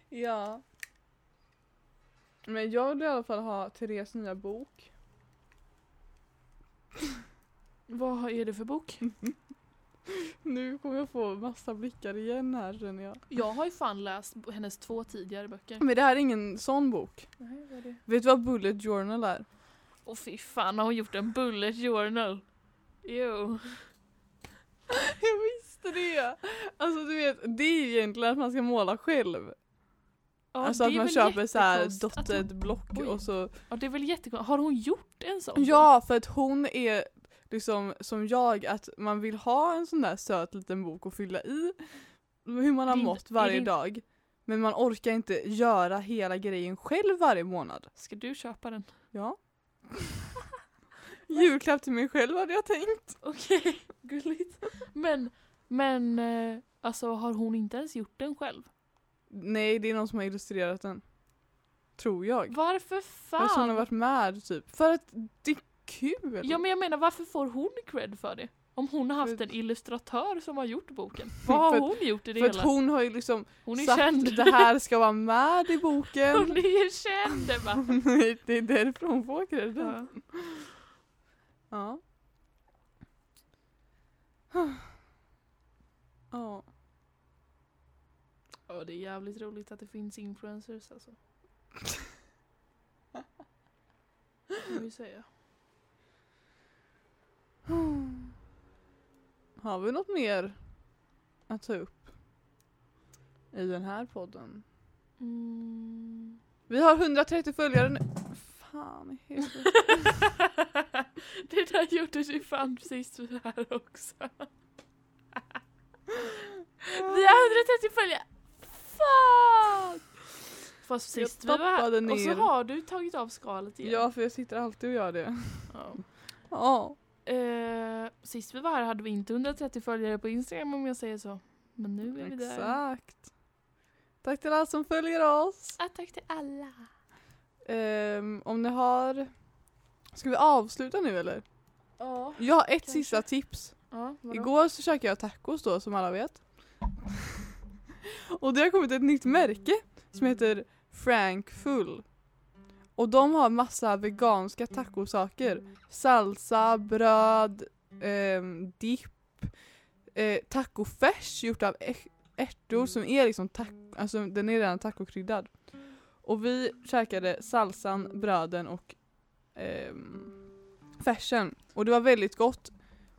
Ja. Men jag vill i alla fall ha Therese nya bok. Vad är det för bok? (laughs) (laughs) Nu kommer jag få massa blickar igen här känner jag. Jag har ju fan läst hennes två tidigare böcker. Men det här är ingen sån bok. Nej, vad är det? Vet du vad Bullet Journal är? Åh fy fan har hon gjort en bullet journal? Jo. (laughs) Jag visste det! Alltså du vet, det är ju egentligen att man ska måla själv. Ja, alltså att man köper så här dotted block och så Ja det är väl jättekonstigt. Har hon gjort en sån? Ja, för att hon är liksom som jag, att man vill ha en sån där söt liten bok att fylla i hur man har inte- mått varje inte- dag. Men man orkar inte göra hela grejen själv varje månad. Ska du köpa den? Ja. (laughs) Julklapp till mig själv hade jag tänkt. Okej, (laughs) gulligt. Men, men eh, alltså har hon inte ens gjort den själv? Nej, det är någon som har illustrerat den. Tror jag. Varför För att hon har fan? varit med typ. För att det kul. Ja men jag menar varför får hon cred för det? Om hon har haft För- en illustratör som har gjort boken. (laughs) Vad har För- hon gjort i det för att hela? hon har ju liksom hon är sagt känd. det här ska vara (laughs) med i boken. Hon är ju känd Ebba. (laughs) Det är därför hon får credden. Ja. Ja. (sighs) Ja. Ja det är jävligt roligt att det finns influencers alltså. Kan vi säga. Har vi något mer att ta upp i den här podden? Mm. Vi har 130 följare nu. Fan i (laughs) det där gjorde du fan sist här också. Vi har 130 följare! Fuck! Fast sist vi var här, och så har du tagit av skalet igen. Ja, för jag sitter alltid och gör det. Ja. Ja. Eh, sist vi var här hade vi inte 130 följare på Instagram om jag säger så. Men nu är vi där. Exakt. Tack till alla som följer oss. Ah, tack till alla. Ehm, om ni har... Ska vi avsluta nu eller? Ja. Jag har ett Kanske. sista tips. ja? Igår så käkade jag tacos då som alla vet. (laughs) Och det har kommit ett nytt märke som heter Frank Full. Och de har massa veganska tacosaker. Salsa, bröd, eh, dipp, eh, tacofärs gjort av äh-, ärtor som är liksom taco, alltså den är redan tacokryddad. Och vi käkade salsan, bröden och eh, färsen. Och det var väldigt gott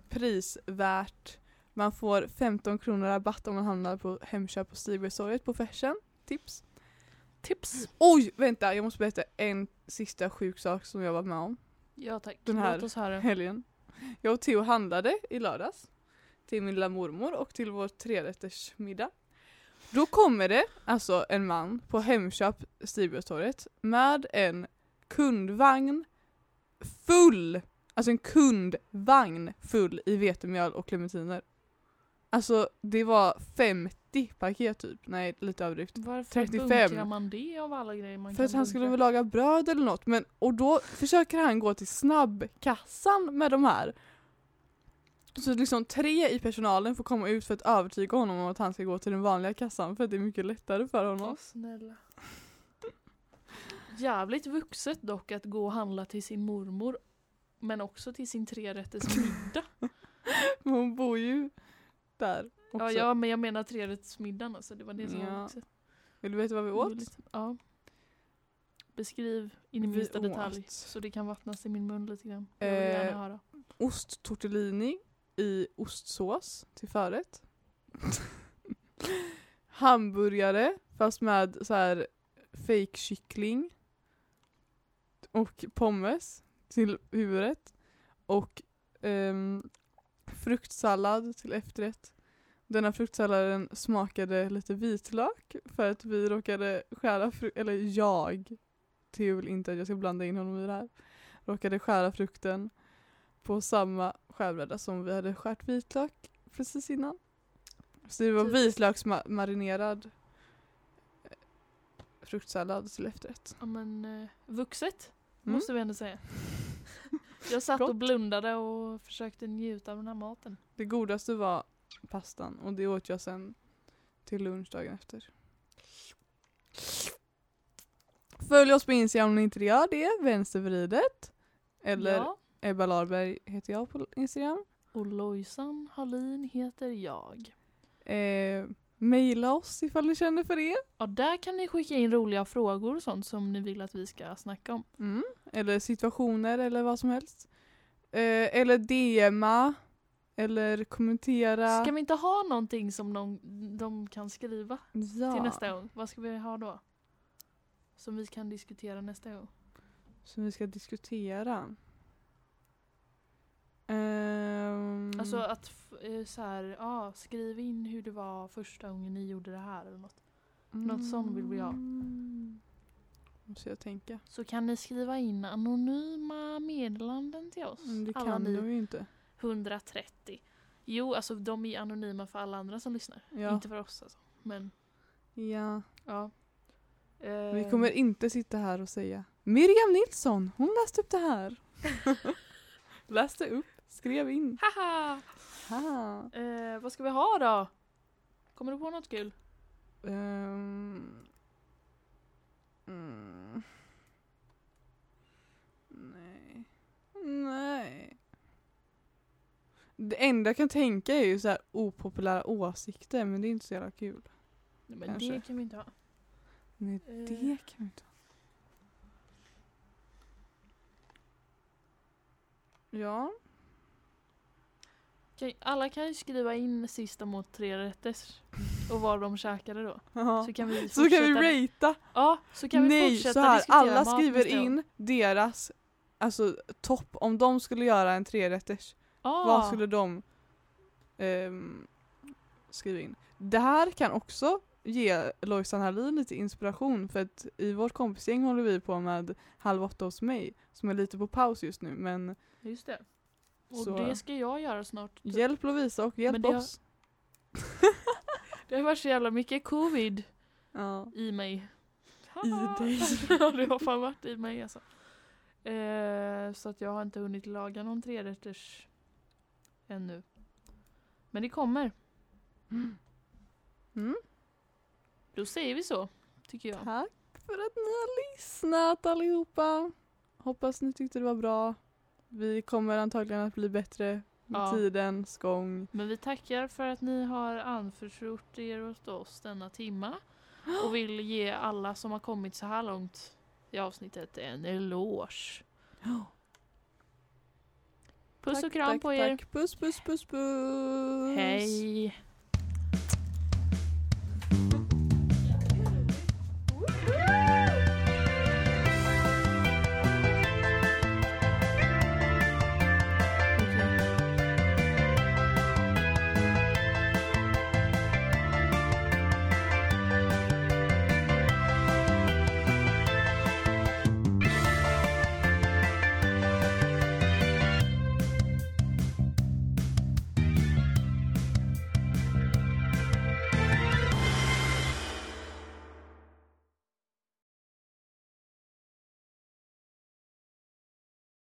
prisvärt. Man får 15 kronor rabatt om man hamnar på Hemköp på Stigbergstorget på färsen. Tips. Tips. Oj, vänta jag måste berätta en sista sjuk sak som jag var med om Ja tack. Den här- Låt oss höra. helgen. Jag och Theo handlade i lördags till min lilla mormor och till vår trerättersmiddag. Då kommer det alltså en man på Hemköp Stigbergstorget med en kundvagn full, alltså en kundvagn full i vetemjöl och clementiner. Alltså det var 50 paket typ, nej lite överdrift. Varför 35. bunkrar man det av alla grejer man För att han skulle väl laga bröd eller något. Men, och då försöker han gå till snabbkassan med de här. Så liksom tre i personalen får komma ut för att övertyga honom om att han ska gå till den vanliga kassan för att det är mycket lättare för honom. Åh, snälla. Jävligt vuxet dock att gå och handla till sin mormor. Men också till sin trerätters middag. (laughs) Hon bor ju där också. ja, ja, men jag menar trerättersmiddagen alltså. Det var det som Ja. var vuxet. Vill du veta vad vi åt? Ja. Beskriv in i minsta detalj. Så det kan vattnas i min mun lite grann. Jag vill Eh, gärna höra. osttortellini i ostsås till förrätt. (laughs) Hamburgare fast med så här fake kyckling och pommes till huvudrätt och ehm, fruktsallad till efterrätt. Denna fruktsalladen smakade lite vitlök för att vi råkade skära frukt, eller jag, Theo vill inte att jag ska blanda in honom i det här, råkade skära frukten på samma skärbräda som vi hade skärt vitlök precis innan. Så det var Typiskt. vitlöksmarinerad eh, fruktsallad till efterrätt. Ja, men eh, vuxet Mm. måste vi ändå säga. Jag satt och blundade och försökte njuta av den här maten. Det godaste var pastan och det åt jag sen till lunch dagen efter. Följ oss på Instagram om ni inte gör det, vänstervridet. Eller Ja. Ebba Larberg heter jag på Instagram. Och Lojsan Hallin heter jag. Eh, maila oss ifall ni känner för det. Ja, där kan ni skicka in roliga frågor och sånt som ni vill att vi ska snacka om. Mm. Eller situationer eller vad som helst. Eh, eller DMa. Eller kommentera. Ska vi inte ha någonting som de, de kan skriva ja. till nästa gång? Vad ska vi ha då? Som vi kan diskutera nästa gång. Som vi ska diskutera. Ehm, Alltså att eh, så här, ja, skriv in hur det var första gången ni gjorde det här eller något. något sånt vill vi ha. Mm. Måste jag tänka. Så kan ni skriva in anonyma meddelanden till oss. Men det alla kan ni ju inte. 130. Jo, alltså de är anonyma för alla andra som lyssnar. Ja. Inte för oss alltså. Men ja. ja. Vi Eh, kommer inte sitta här och säga Miriam Nilsson, hon läste upp det här. (laughs) läste upp, skrev in. Haha! Ha. Eh, vad ska vi ha då? Kommer du på något kul? Ehm. Mm. Nej. Nej. Det enda jag kan tänka är ju så här opopulära åsikter men det är inte så jävla kul. Nej, men Kanske. det kan vi inte ha. Nej, Eh, det kan vi inte ha. Ja. Alla kan ju skriva in sista mot tre rätters och vad de käkade då. (laughs) Så kan vi Så kan vi fortsätta- rata. Ja, så kan vi Nej, fortsätta så här, diskutera alla skriver in deras alltså topp, om de skulle göra en trerätters, Ah, vad skulle de ehm, skriva in? Det här kan också ge Lojsan Hallin lite inspiration för att i vårt kompisgäng håller vi på med Halv åtta hos mig som är lite på paus just nu men Just det. Och Så- det ska jag göra snart. hjälp Lovisa och hjälp det har- oss. (laughs) Det har varit så jävla mycket covid Ja. i mig. I dig. (laughs) ja, det har fan varit i mig alltså. Eh, så att jag har inte hunnit laga någon trerätters ännu. Men det kommer. Mm. Då säger vi så, tycker jag. Tack för att ni har lyssnat allihopa. Hoppas ni tyckte det var bra. Vi kommer antagligen att bli bättre med Ja. tidens gång. Men vi tackar för att ni har anförtrott er åt oss denna timma. Och (gasps) vill ge alla som har kommit så här långt i avsnittet en eloge. Puss Tack, och kram tack, på er. Tack. Puss puss puss puss. Hej!